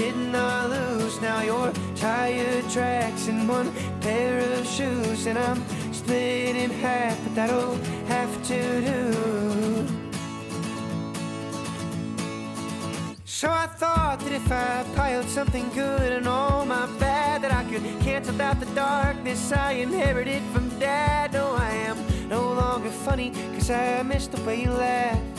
did not I lose. Now your tire tracks in one pair of shoes, and I'm split in half, but that'll have to do. So I thought that if I piled something good and all my bad, that I could cancel out the darkness I inherited from dad. No, I am no longer funny, cause I missed the way you laughed.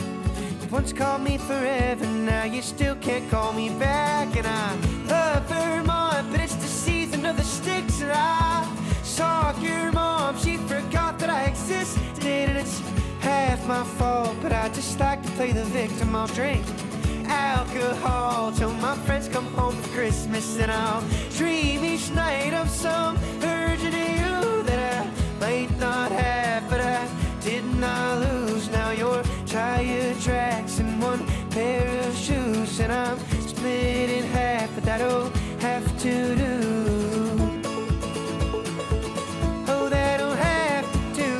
Once called me forever, now you still can't call me back. And I love Vermont, but it's the season of the sticks, and I saw your mom, she forgot that I existed, and it's half my fault, but I just like to play the victim. I'll drink alcohol till my friends come home for Christmas, and I'll dream each night of some version of you that I might not have, but I did not lose. Now your and I'm split in half, but that'll have to do. Oh, that'll have to do.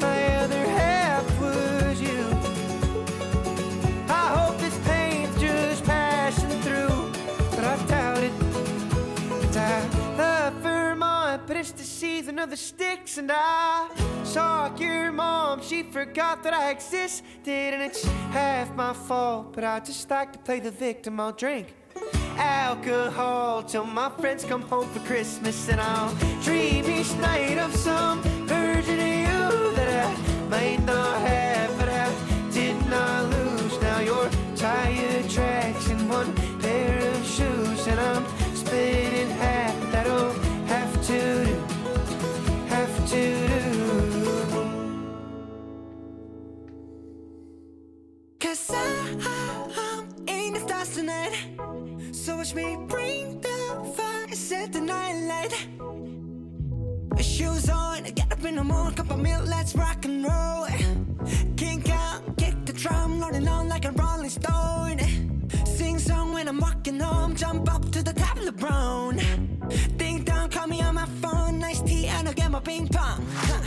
My other half was you. I hope this pain's just passing through, but I doubt it. I love Vermont, but it's the season of the sticks, and I saw your mom. She forgot that I existed, and it's half my fault, but I just like to play the victim. I'll drink alcohol till my friends come home for Christmas, and I'll dream each night of some version of you that I might not have, but I did not lose. Now your tire tracks in one pair of shoes, and I'm split in half. That'll I, I'm in the stars tonight. So watch me bring the fire set the night light. Shoes on, get up in the morning, cup of milk, let's rock and roll. Kink out, kick the drum, rolling on like a rolling stone. Sing song when I'm walking home, jump up to the top of the brown. Ding dong, call me on my phone, nice tea, and I'll get my ping pong. Huh.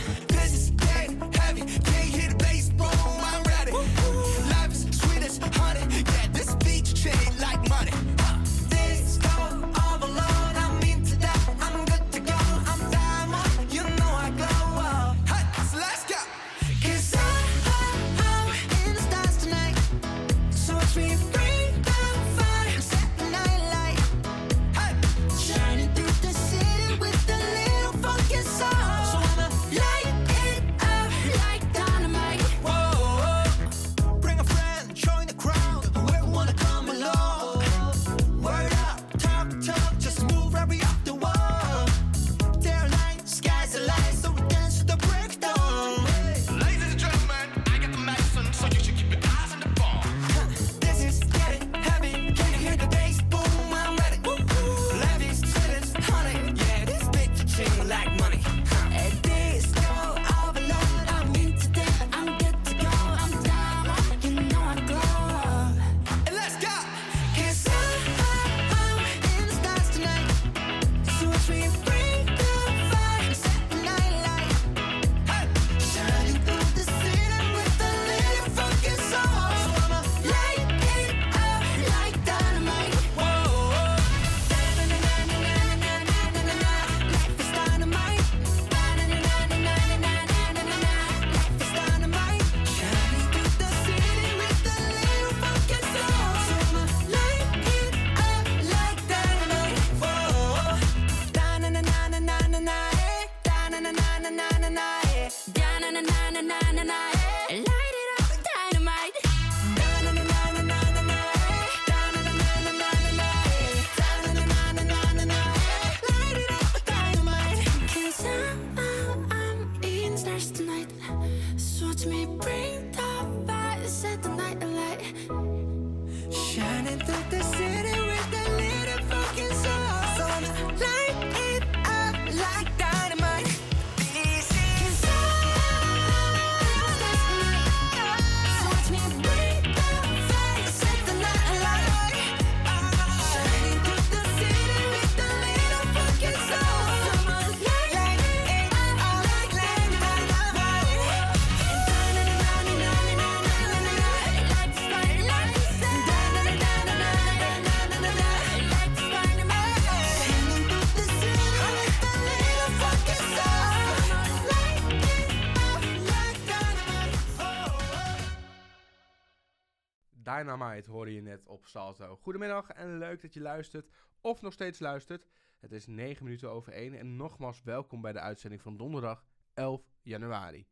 Dynamite hoorde je net op Salto. Goedemiddag en leuk dat je luistert of nog steeds luistert. Het is 9 minuten over 1 en nogmaals welkom bij de uitzending van donderdag 11 januari.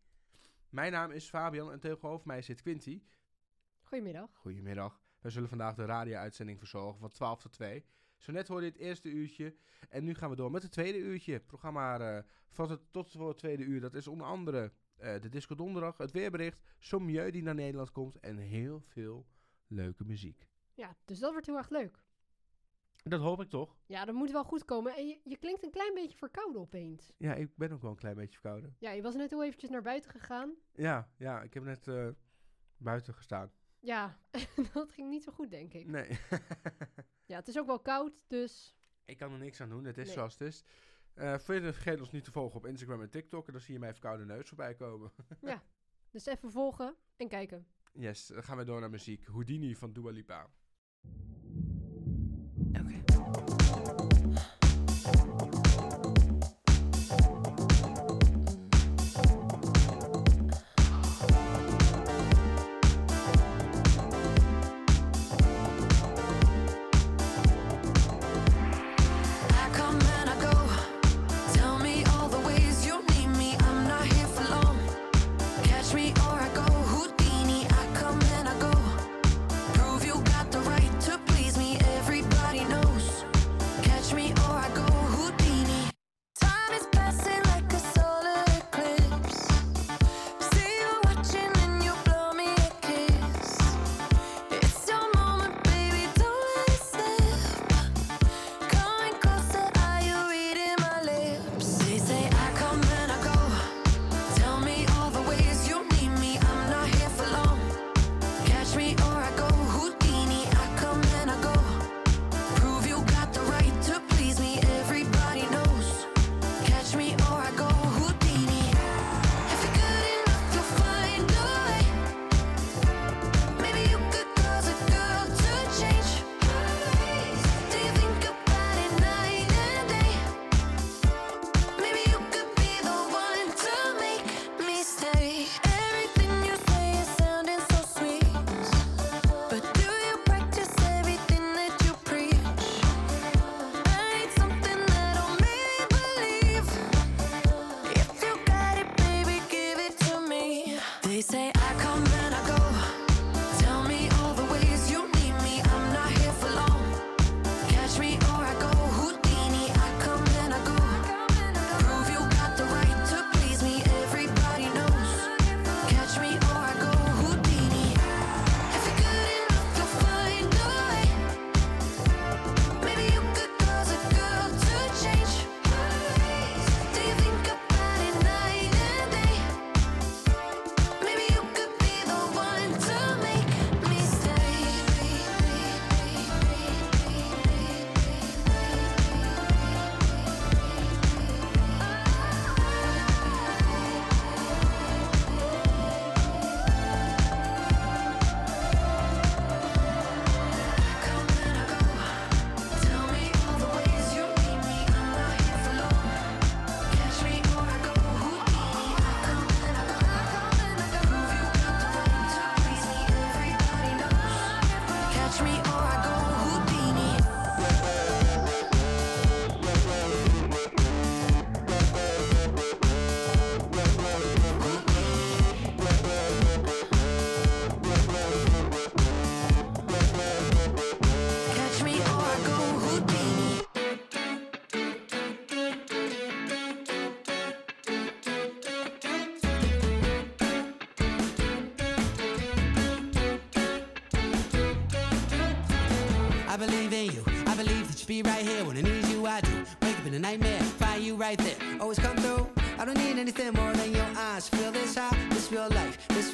Mijn naam is Fabian en tegenover mij zit Quinty. Goedemiddag. Goedemiddag. We zullen vandaag de radio-uitzending verzorgen van 12 tot 2. Zo net hoorde je het eerste uurtje en nu gaan we door met het tweede uurtje. Het programma eh, van het tot voor het tweede uur, dat is onder andere eh, de Disco Donderdag, het weerbericht, Sommieu die naar Nederland komt en heel veel leuke muziek. Ja, dus dat wordt heel erg leuk. Dat hoop ik toch? Ja, dat moet wel goed komen. En je, je klinkt een klein beetje verkouden opeens. Ja, ik ben ook wel een klein beetje verkouden. Ja, je was net heel eventjes naar buiten gegaan. Ja, ja ik heb net eh, buiten gestaan. Ja, dat ging niet zo goed, denk ik. Nee. Ja, het is ook wel koud, dus... ik kan er niks aan doen, het is Nee. zoals het is. Eh verder vergeet ons niet te volgen op Instagram en TikTok. En dan zie je mijn verkoude neus voorbij komen. Dus even volgen en kijken. Yes, dan gaan we door naar muziek. Houdini van Dua Lipa.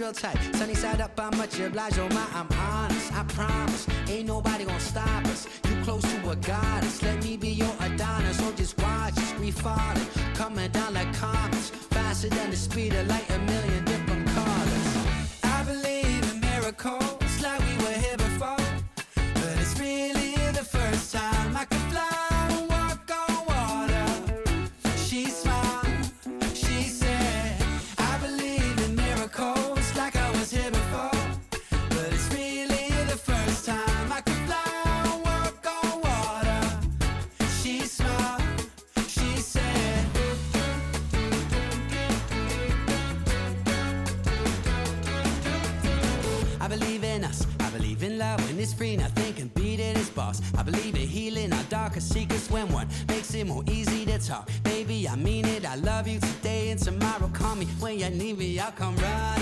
Real tight. Sunny side up, I'm much obliged. Oh my, I'm honest. I promise, ain't nobody gonna stop us. You close to a goddess. Let me be your Adonis. So just watch us, we falling, coming down like comets, faster than the speed of light. A million love you today and tomorrow. Call me when you need me. I'll come running.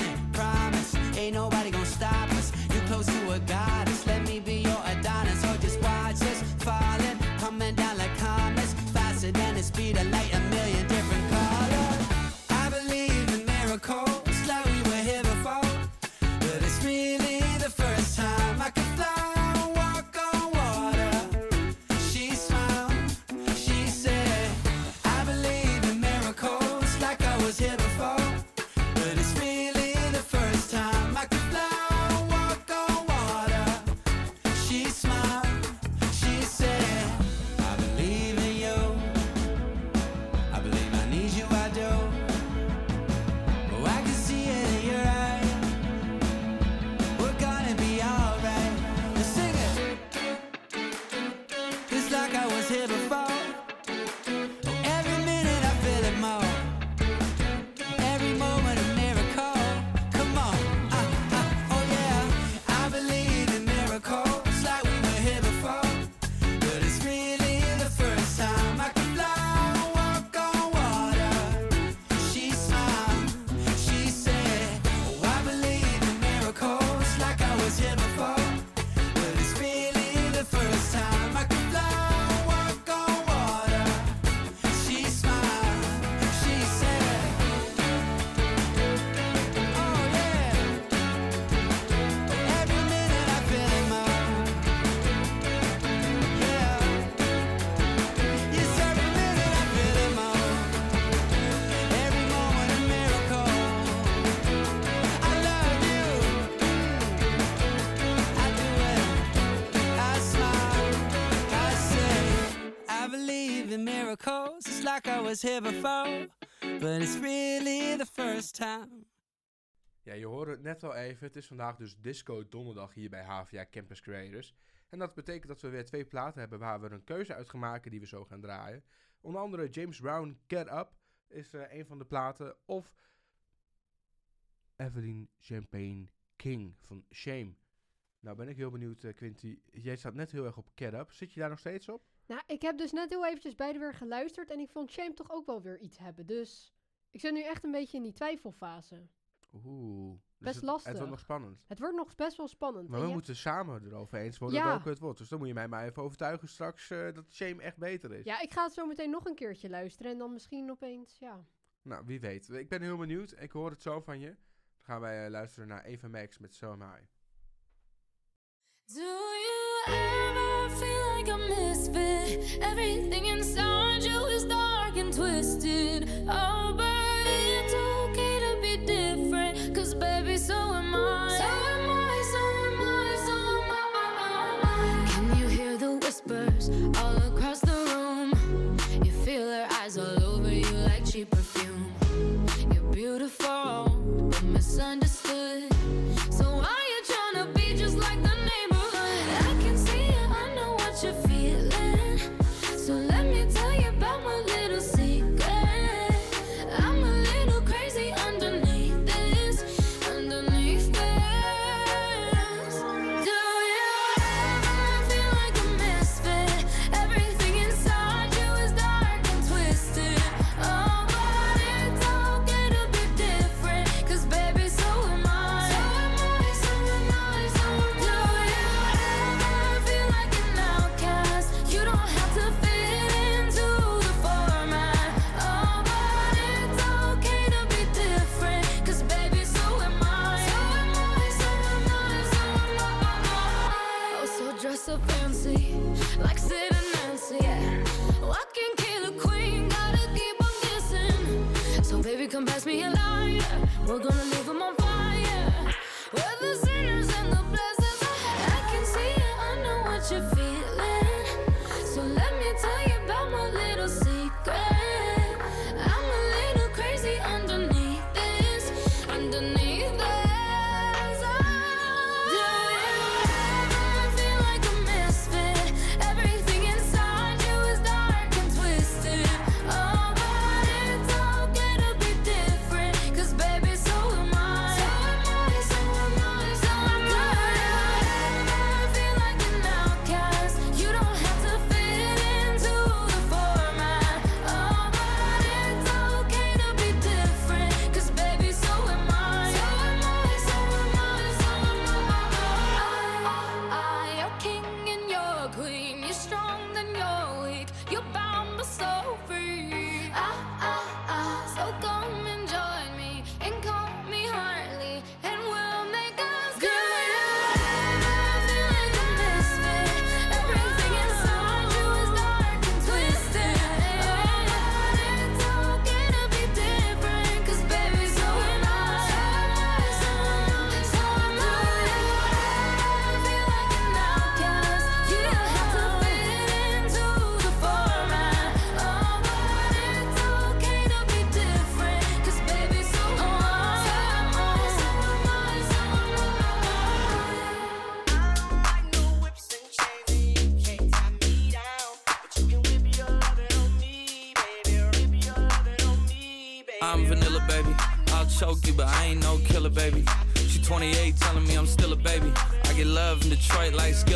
I was here before, but it's really the first time. Ja, je hoorde het net al even. Het is vandaag dus Disco Donderdag hier bij HVA Campus Creators. En dat betekent dat we weer twee platen hebben waar we een keuze uit gaan maken die we zo gaan draaien. Onder andere James Brown Get Up is eh, een van de platen. Of Evelyn Champagne King van Shame. Nou ben ik heel benieuwd, eh, Quinty. Jij staat net heel erg op Get Up. Zit je daar nog steeds op? Nou, ik heb dus net heel eventjes beide weer geluisterd en ik vond Shame toch ook wel weer iets hebben. Dus ik zit nu echt een beetje in die twijfelfase. Oeh. Dus Best het, lastig. Het wordt nog spannend. Het wordt nog best wel spannend. Maar we moeten samen erover eens worden Ja. welke het wordt. Dus dan moet je mij maar even overtuigen straks eh, dat Shame echt beter is. Ja, ik ga het zo meteen nog een keertje luisteren en dan misschien opeens, ja. Nou, wie weet. Ik ben heel benieuwd. Ik hoor het zo van je. Dan gaan wij eh, luisteren naar Eva Max met So Am I. Do you like a misfit? Everything inside you is dark and twisted. Oh, but it's okay to be different. Cause baby, so am I. So am I, so am I, so am I. Can you hear the whispers all Detroit like Skilla,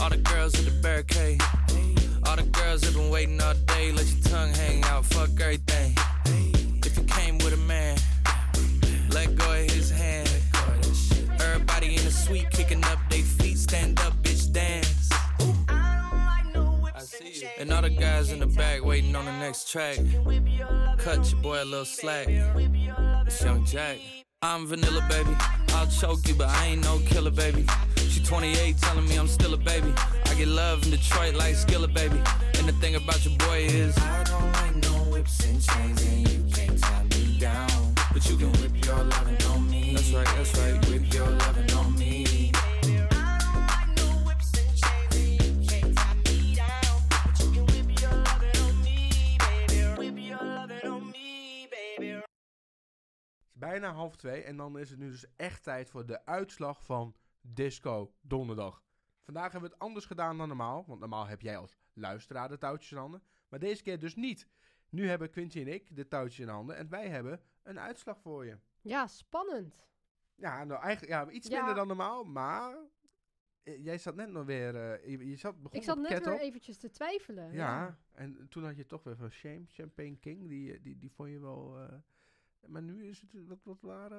All the girls at the barricade. All the girls have been waiting all day. Let your tongue hang out. Fuck everything. If you came with a man, let go of his hand. Everybody in the suite kicking up their feet. Stand up, bitch, dance. And all the guys in the back waiting on the next track. Cut your boy a little slack. It's Young Jack. I'm vanilla, baby. I'll choke you, but I ain't no killer, baby. She 28, telling me I'm still a baby. I get love in Detroit like Skilla, baby. And the thing about your boy is, I don't like no whips and chains, and you can't tie me down. but you can whip. Your lovin' on me. That's right, that's right. Whip your lovin' on me. Het is bijna half twee en dan is het nu dus echt tijd voor de uitslag van Disco Donderdag. Vandaag hebben we het anders gedaan dan normaal, want normaal heb jij als luisteraar de touwtjes in handen. Maar deze keer dus niet. Nu hebben Quinty en ik de touwtjes in handen en wij hebben een uitslag voor je. Ja, spannend. Ja, nou eigenlijk ja, iets Ja. minder dan normaal, maar eh, jij zat net nog weer, eh, je, je zat, begon Ik zat net weer eventjes te twijfelen. Ja, en toen had je toch weer van Shame, Champagne King, die, eh, die, die vond je wel... maar nu is het, wat, wat, waar,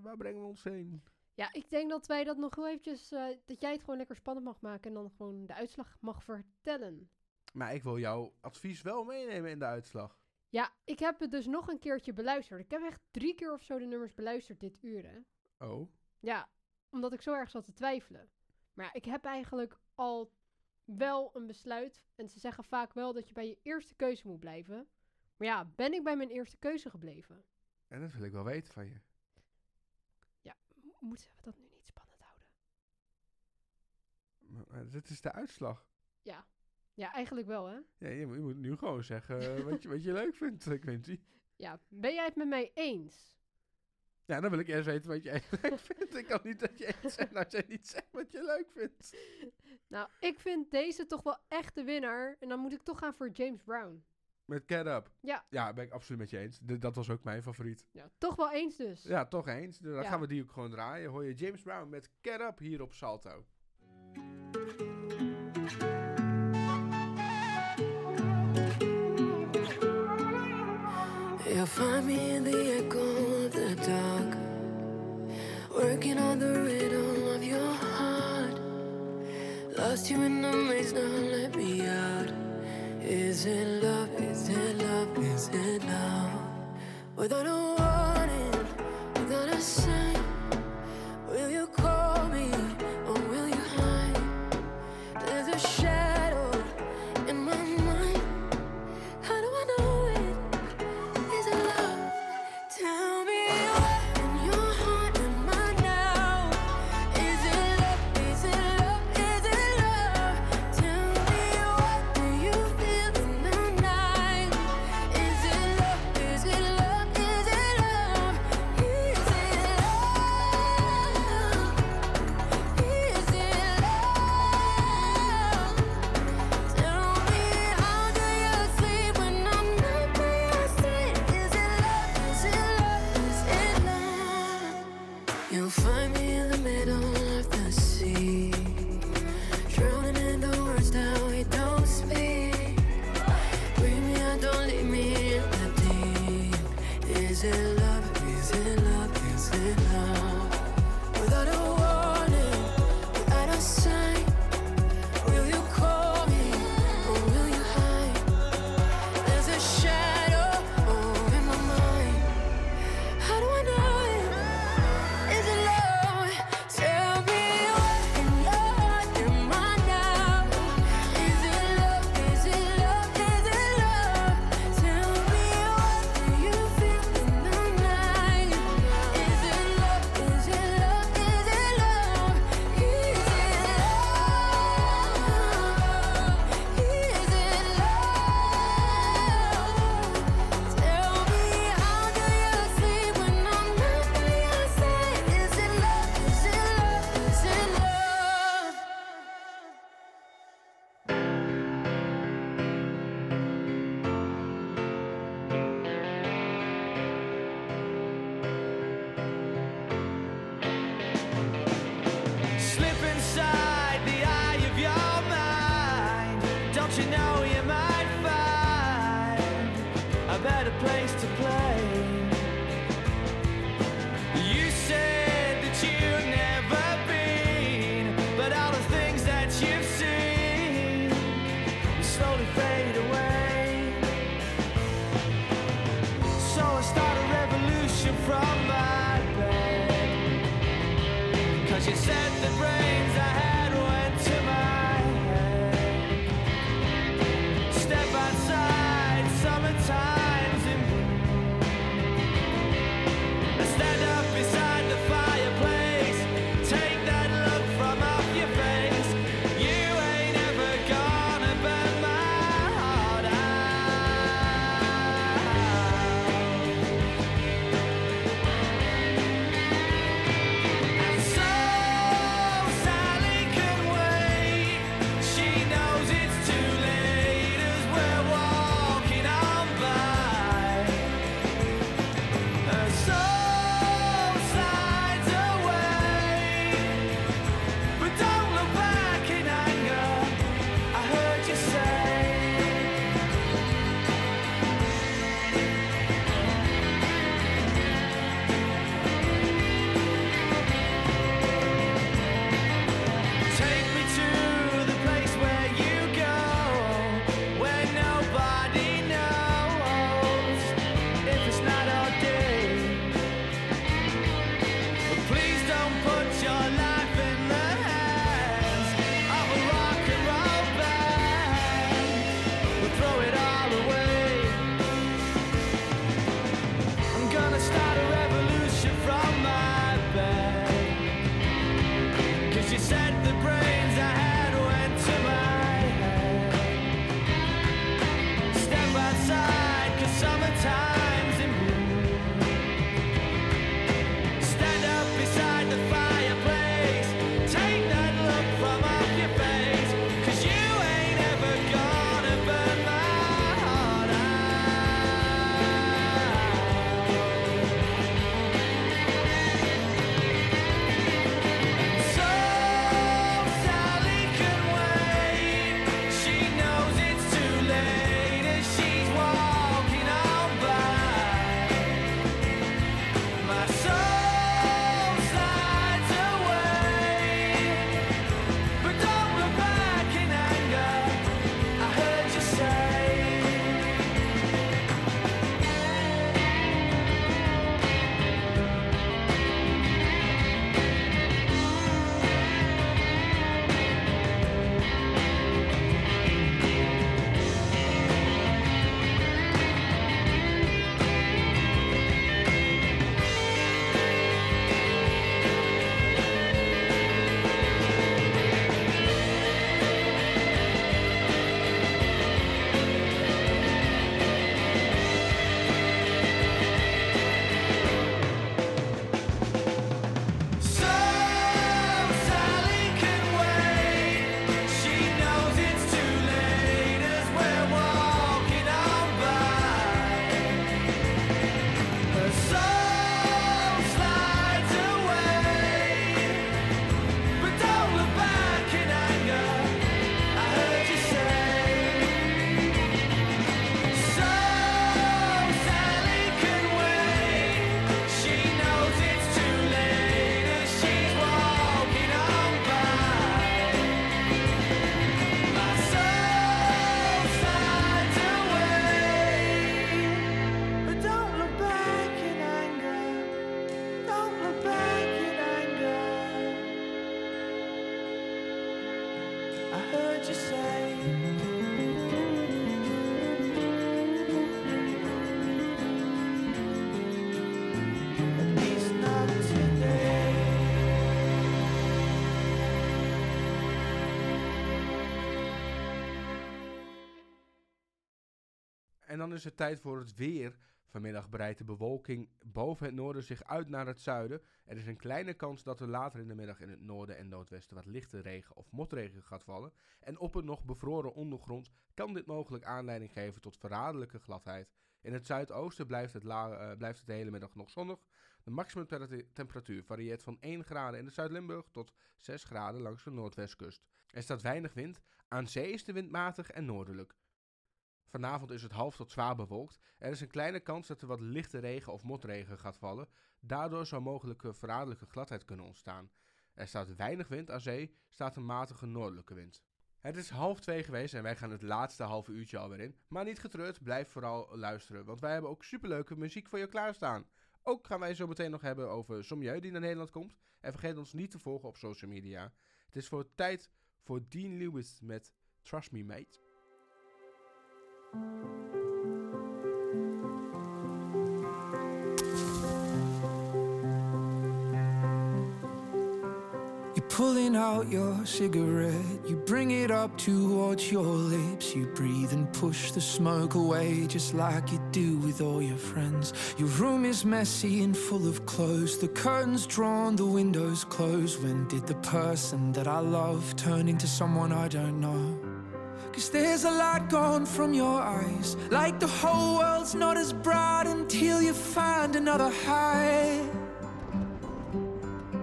waar brengen we ons heen? Ja, ik denk dat wij dat nog heel eventjes, eh, dat jij het gewoon lekker spannend mag maken en dan gewoon de uitslag mag vertellen. Maar ik wil jouw advies wel meenemen in de uitslag. Ja, ik heb het dus nog een keertje beluisterd. Ik heb echt drie keer of zo de nummers beluisterd dit uur, hè. Oh. Ja, omdat ik zo erg zat te twijfelen. Maar ja, ik heb eigenlijk al wel een besluit. En ze zeggen vaak wel dat je bij je eerste keuze moet blijven. Maar ja, ben ik bij mijn eerste keuze gebleven? En dat wil ik wel weten van je. Mo- Moeten we dat nu niet spannend houden? Maar, maar dit is de uitslag. Ja, eigenlijk wel, hè? Ja, je, moet- je moet nu gewoon zeggen eh, wat, je, wat je leuk vindt, eh, Quincy. Ja, ben jij het met mij eens? Ja, dan wil ik eerst weten wat jij leuk vindt. Ik kan niet dat je eens zegt als jij niet zegt wat je leuk vindt. Nou, ik vind deze toch wel echt de winnaar. En dan moet ik toch gaan voor James Brown. Met Get Up. Ja. Ja, ben ik absoluut met je eens. Dat was ook mijn favoriet. Ja, toch wel eens dus. Ja, toch eens. Dan Ja. gaan we die ook gewoon draaien. Hoor je James Brown met Get Up hier op Salto. You'll find me in the echo of the dark, working on the rhythm of your heart. Lost you in the maze, now let me out. Is it love? Love? Is love? Without a warning, without a sign, En dan is het tijd voor het weer. Vanmiddag breidt de bewolking boven het noorden zich uit naar het zuiden. Er is een kleine kans dat er later in de middag in het noorden en noordwesten wat lichte regen of motregen gaat vallen. En op een nog bevroren ondergrond kan dit mogelijk aanleiding geven tot verraderlijke gladheid. In het zuidoosten blijft het, eh, blijft het de hele middag nog zonnig. De maximum temperatuur varieert van 1 graden in de Zuid-Limburg tot 6 graden langs de noordwestkust. Er staat weinig wind. Aan zee is de wind matig en noordelijk. Vanavond is het half tot zwaar bewolkt. Er is een kleine kans dat er wat lichte regen of motregen gaat vallen. Daardoor zou mogelijke verraderlijke gladheid kunnen ontstaan. Er staat weinig wind aan zee, staat een matige noordelijke wind. Het is half twee geweest en wij gaan het laatste halve uurtje alweer in. Maar niet getreurd, blijf vooral luisteren, want wij hebben ook superleuke muziek voor je klaarstaan. Ook gaan wij zo meteen nog hebben over Sommieu die naar Nederland komt. En vergeet ons niet te volgen op social media. Het is voor tijd voor Dean Lewis met Trust Me Mate. You're pulling out your cigarette, you bring it up towards your lips. You breathe and push the smoke away, just like you do with all your friends. Your room is messy and full of clothes, the curtains drawn, the windows closed. When did the person that I love turn into someone I don't know? Cause there's a light gone from your eyes, like the whole world's not as bright until you find another high.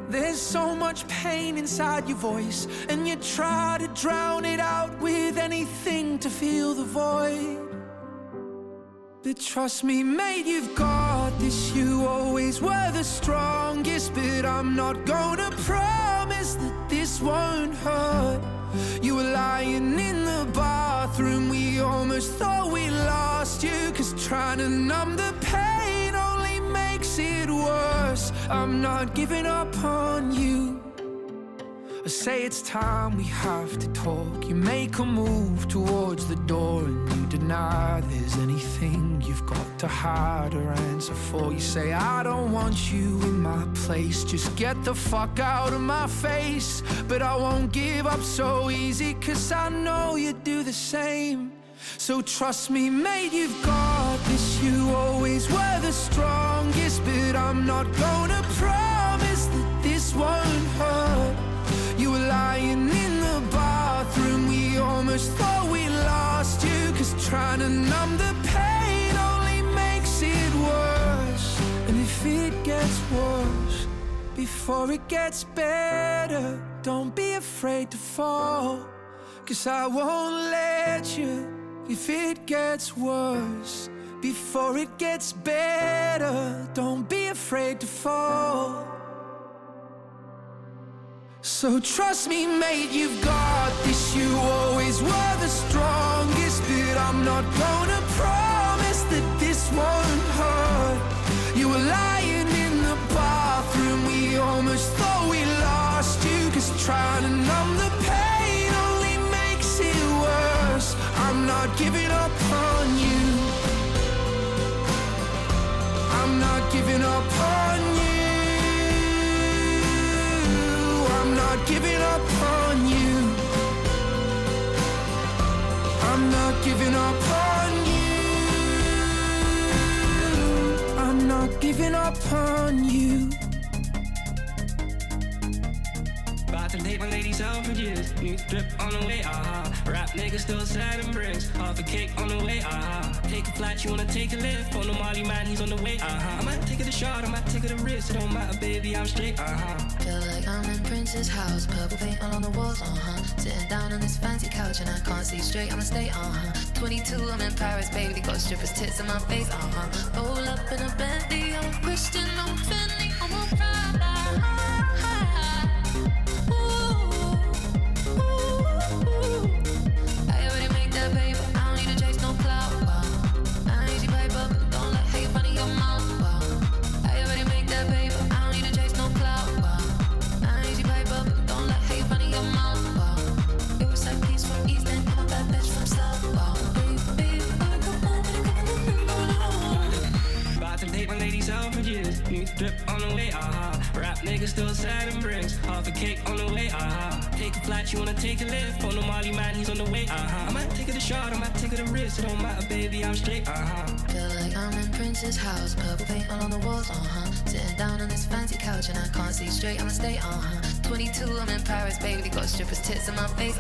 There's so much pain inside your voice, and you try to drown it out with anything to fill the void. But trust me, mate, you've got this. You always were the strongest, but I'm not gonna promise that this won't hurt. You were lying in the bathroom, we almost thought we lost you, cause trying to numb the pain only makes it worse. I'm not giving up on you. I say it's time we have to talk. You make a move towards the door and you deny there's anything you've got to hide or answer for. You say, I don't want you in my place. Just get the fuck out of my face. But I won't give up so easy, cause I know you do the same. So trust me, mate, you've got this. You always were the strongest, but I'm not gonna promise that this won't hurt. Lying in the bathroom, we almost thought we lost you. Cause trying to numb the pain only makes it worse. And if it gets worse, before it gets better, don't be afraid to fall. Cause I won't let you if it gets worse. Before it gets better, don't be afraid to fall. So trust me, mate, you've got this. You always were the strongest, but I'm not gonna promise that this won't hurt. You were lying in the bathroom, we almost thought we lost you. Cause trying to numb the pain only makes it worse. I'm not giving up on you. I'm not giving up on you. Not giving up on you. I'm not giving up on you. I'm not giving up on you. About to date my ladies out for years. New drip on the way, ah. Rap niggas still sad and bricks. Half a cake on the way, ah. Take a flight, you wanna take a lift. On the Molly man, he's on the way, ah. I might take it a shot, I might take it a risk. It don't matter, baby, I'm straight, ah. Feel like I'm in Prince's house, purple paint all on the walls, uh huh. Sitting down on this fancy couch and I can't see straight, I'ma stay, uh huh. 22, I'm in Paris, baby, got strippers' tits in my face, uh huh. Roll up in a Bentley, I'm Christian, I'm Fendi, I'm a Prada. Baby, got strippers' tits in my face,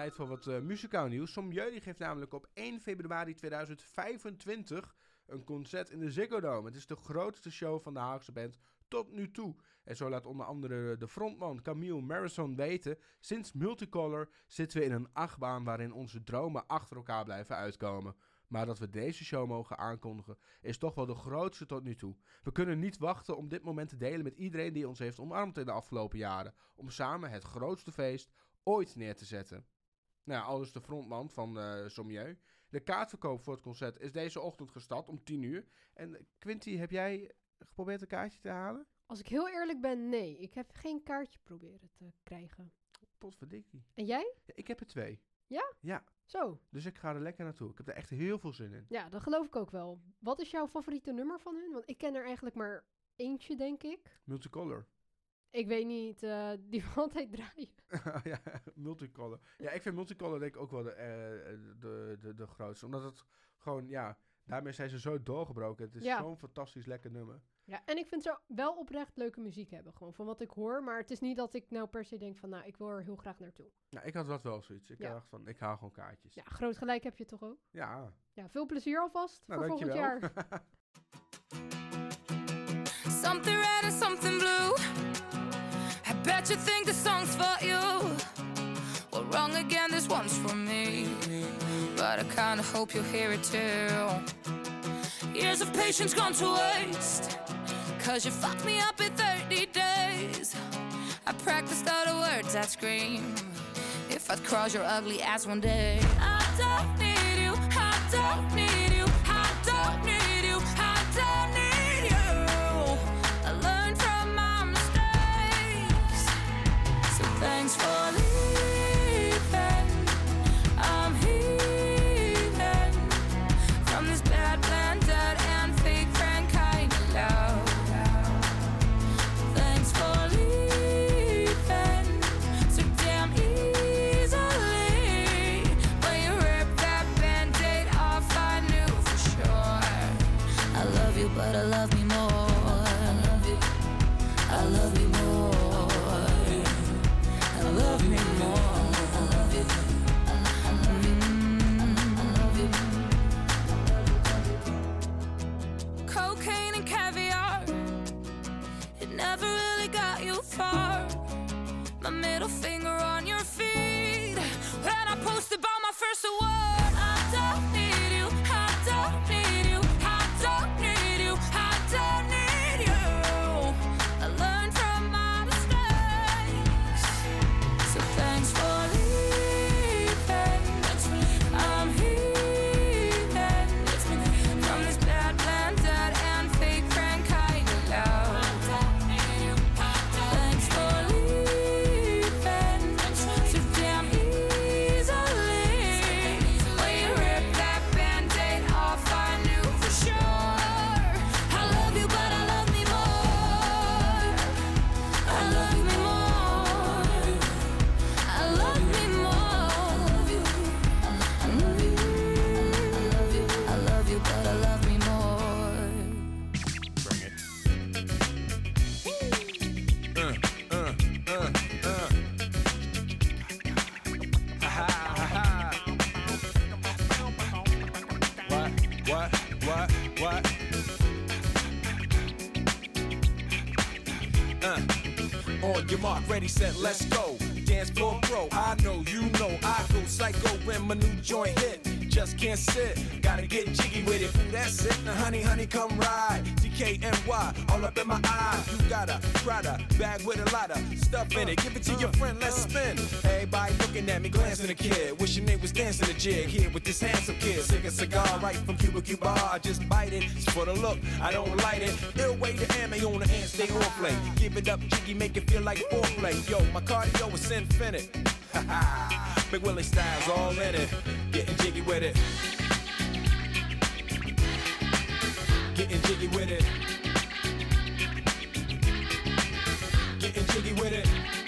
tijd voor wat eh, muzikaal nieuws. Sommieu die geeft namelijk op 1 februari 2025 een concert in de Ziggo Dome. Het is de grootste show van de Haagse band tot nu toe. En zo laat onder andere de frontman Camille Marison weten... sinds Multicolor zitten we in een achtbaan waarin onze dromen achter elkaar blijven uitkomen. Maar dat we deze show mogen aankondigen is toch wel de grootste tot nu toe. We kunnen niet wachten om dit moment te delen met iedereen die ons heeft omarmd in de afgelopen jaren. Om samen het grootste feest ooit neer te zetten. Nou ja, aldus de frontman van eh Sommieu. De kaartverkoop voor het concert is deze ochtend gestart om 10 uur. En eh, Quinty, heb jij geprobeerd een kaartje te halen? Als ik heel eerlijk ben, nee. Ik heb geen kaartje proberen te krijgen. Potverdikkie. En jij? Ja, ik heb er twee. Ja? Ja, Zo. dus ik ga er lekker naartoe. Ik heb er echt heel veel zin in. Ja, dat geloof ik ook wel. Wat is jouw favoriete nummer van hun? Want ik ken er eigenlijk maar eentje, denk ik. Multicolor. Ik weet niet, eh, die we altijd draaien. ja, multicolor. Ja, ik vind multicolor denk ik ook wel de, eh, de, de, de grootste. Omdat het gewoon, ja, daarmee zijn ze zo doorgebroken. Het is Ja. zo'n fantastisch lekker nummer. Ja, en ik vind ze wel oprecht leuke muziek hebben, gewoon van wat ik hoor. Maar het is niet dat ik nou per se denk van, nou, ik wil er heel graag naartoe. Ja, ik had dat wel zoiets. Ik Ja. dacht van, ik haal gewoon kaartjes. Ja, groot gelijk heb je toch ook? Ja, Ja, veel plezier alvast nou voor volgend jaar. Something red and something blue. Bet you think the song's for you. Well, wrong again, this one's for me. But I kinda hope you'll hear it too. Years of patience gone to waste. Cause you fucked me up in 30 days. I practiced all the words I'd scream. If I'd cross your ugly ass one day. I don't need you, I don't need for let's go. Dance floor pro, I know, you know, I go psycho when my new joint hit. Just can't sit, gotta get jiggy with it. That's it, now honey, honey, come ride. DKNY, all up in my eyes. You got a Prada bag with a lot of stuff in it. Give it to your friend, let's spin. Everybody looking at me, glancing a kid. Wishing they was dancing a jig here with this handsome kid. Cigar right from Cuba Cuba. I just bite it, it's for the look, I don't light it. Ill way to ammo on the hand, stay on play. Give it up, jiggy, make it feel like foreplay. Yo, my cardio is infinite. Ha ha, Big Willie styles all in it. Getting jiggy with it. Getting jiggy with it. Getting jiggy with it.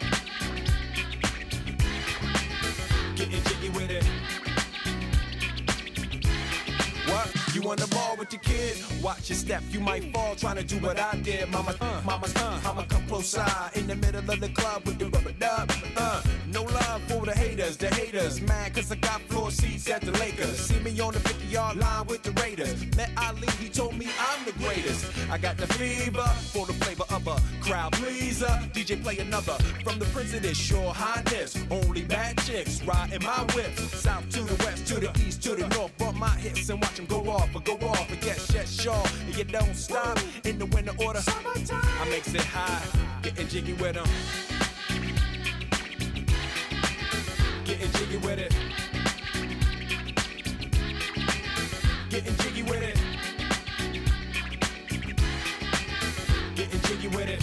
On the ball with your kid? Watch your step, you might fall trying to do what I did. Mama, uh, mama, uh, I'ma come close side in the middle of the club with the rubber dub. Uh, No love for the haters, the haters. Mad cause I got floor seats at the Lakers. See me on the 50 yard line with the Raiders. Met Ali, he told me I'm the greatest. I got the fever for the flavor of a crowd pleaser. DJ play another from the Prince of this shore highness. Only bad chicks riding my whip. South to the west, to the east, to the north. Bump my hips and watch them go off, or go off, and get shit sure. And you don't stop in the winter order. I makes it high, getting jiggy with them. Getting jiggy with it. Getting jiggy with it. Getting jiggy with it.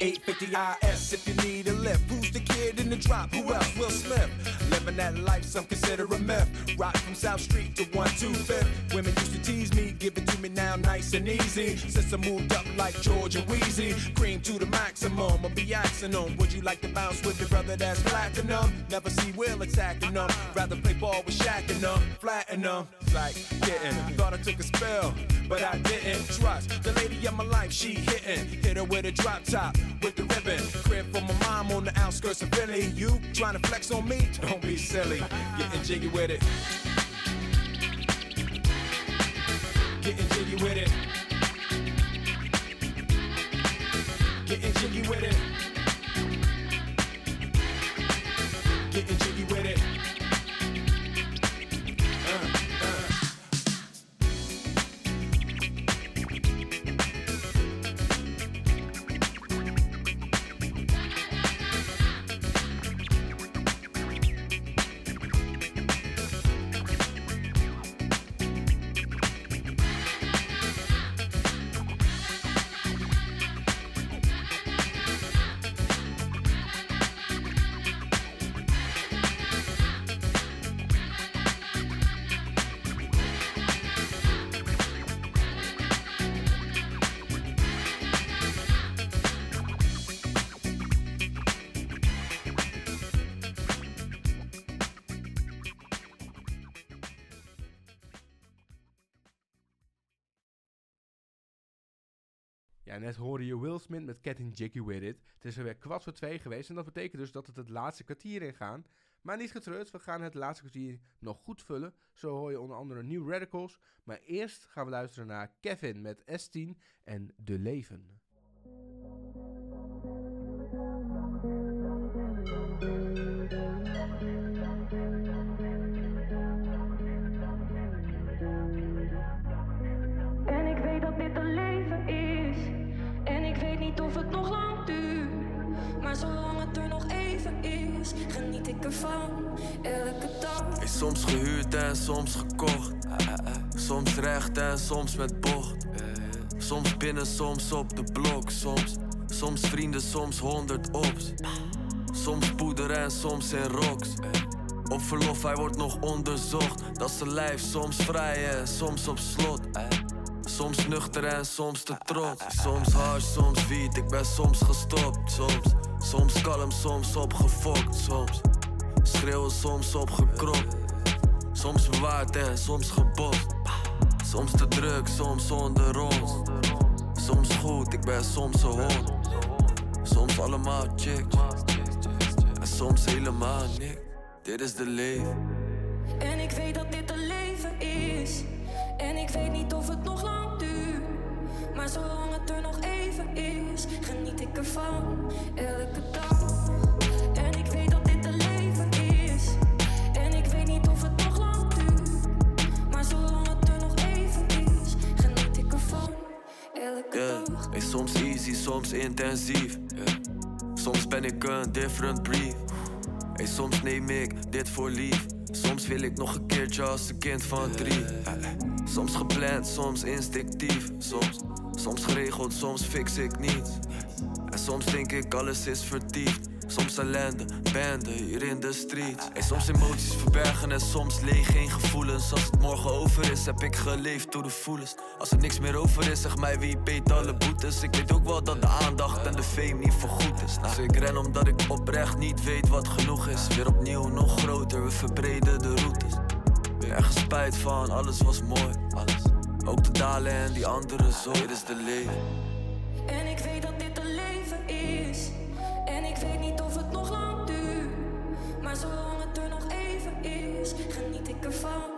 850 IS if you need a lift. Who's the kid in the drop? Who else? Will Smith. Living that life, some consider a myth. Rock from South Street to 125th. Women used to tease me, give it to me now nice and easy. Since I moved up like Georgia Wheezy, cream to the maximum. I'll be asking them, would you like to bounce with your brother that's platinum? Never see Will attacking them. Rather play ball with Shaq and them, flatten them. Like getting, thought I took a spell, but I didn't trust the lady of my life. She hitting, hit her with a drop top with the ribbon. Crib for my mom on the outskirts of Philly. You trying to flex on me? Don't be silly. Getting jiggy with it. Getting jiggy with it. Net hoorde je Will Smith met Getting Jiggy With It. Het is alweer kwart voor twee geweest en dat betekent dus dat het het laatste kwartier ingaan. Maar niet getreurd, we gaan het laatste kwartier nog goed vullen. Zo hoor je onder andere New Radicals. Maar eerst gaan we luisteren naar Kevin met S10 en De Leven. Hey, soms gehuurd en soms gekocht. Soms recht en soms met bocht. Soms binnen, soms op de blok. Soms, soms vrienden, soms honderd ops. Soms poeder en soms in rocks. Op verlof, hij wordt nog onderzocht. Dat is zijn lijf, soms vrij en soms op slot. Soms nuchter en soms te trots. Soms hard, soms wiet, ik ben soms gestopt. Soms, soms kalm, soms opgefokt. Soms schreeuwen, soms opgekropt. Soms bewaard en soms gebost. Soms te druk, soms zonder ons. Soms goed, ik ben soms een hond. Soms allemaal chicks. En soms helemaal niks. Dit is de leven. En ik weet dat dit een leven is. En ik weet niet of het nog lang duurt. Maar zolang het er nog even is, geniet ik ervan. Elke dag. Soms easy, soms intensief. Yeah. Soms ben ik een different breed. Hey, soms neem ik dit voor lief. Soms wil ik nog een keertje als een kind van drie. Eh, eh. Soms gepland, soms instinctief. Soms, soms geregeld, soms fix ik niets. En soms denk ik alles is vertiefd. Soms ellende, banden hier in de street. En soms emoties verbergen en soms leeg geen gevoelens. Als het morgen over is, heb ik geleefd door de voelens. Als er niks meer over is, zeg mij wie beet alle boetes. Ik weet ook wel dat de aandacht en de fame niet voorgoed is. Dus ik ren omdat ik oprecht niet weet wat genoeg is. Weer opnieuw nog groter, we verbreden de routes. Weer ergens spijt van, alles was mooi. Alles. Ook de dalen en die andere zo. Dit is de leven. if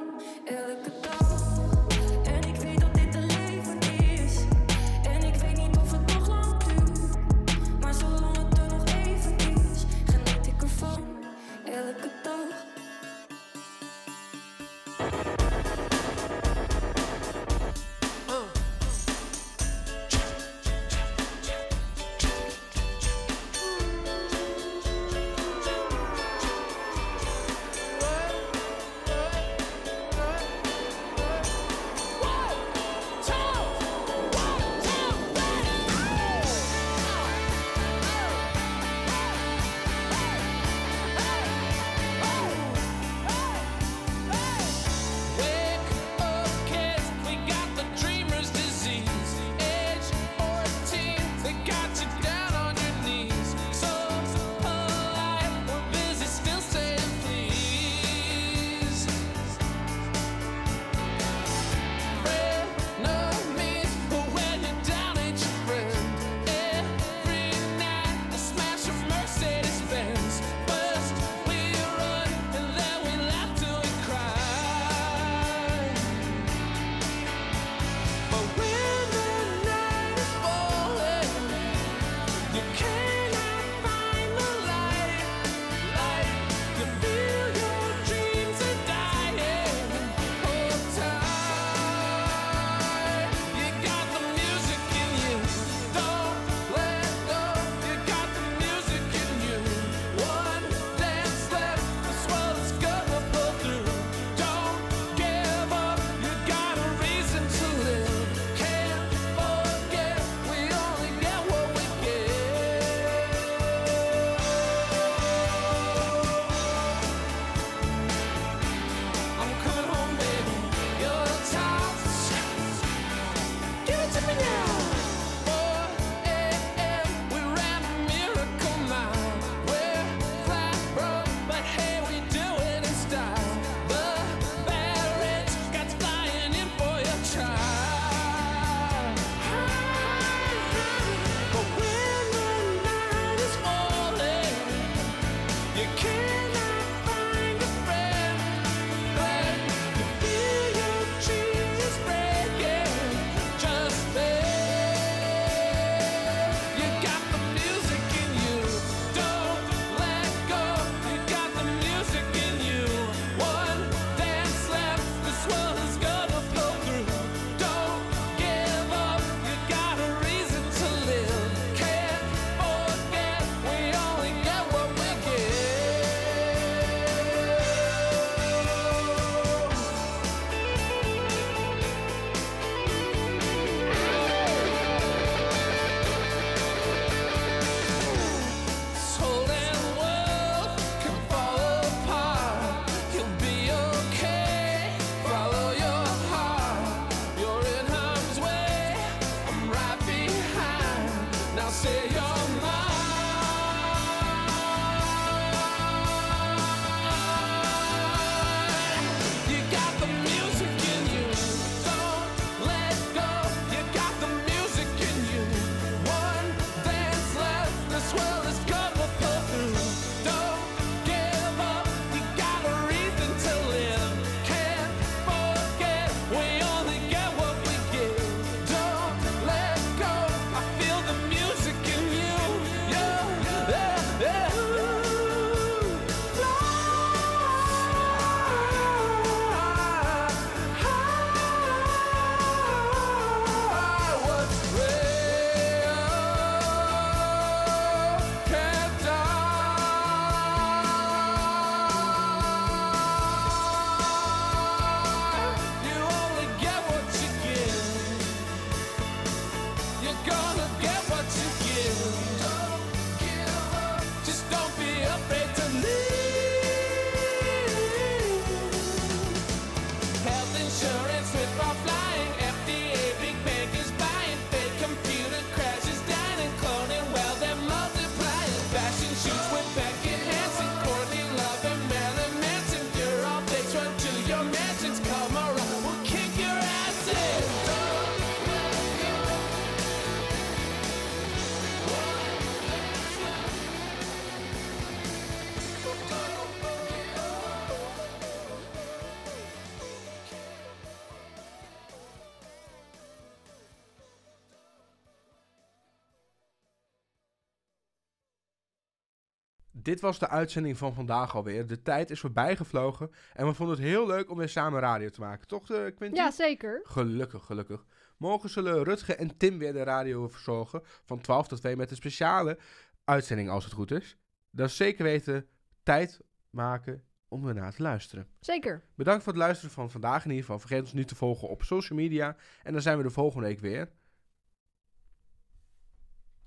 dit was de uitzending van vandaag alweer. De tijd is voorbij gevlogen. En we vonden het heel leuk om weer samen radio te maken. Toch, Quinty? Ja, zeker. Gelukkig, gelukkig. Morgen zullen Rutge en Tim weer de radio verzorgen. Van 12 tot 2 met een speciale uitzending, als het goed is. Dat is zeker weten tijd maken om ernaar te luisteren. Zeker. Bedankt voor het luisteren van vandaag in ieder geval. Vergeet ons niet te volgen op social media. En dan zijn we de volgende week weer.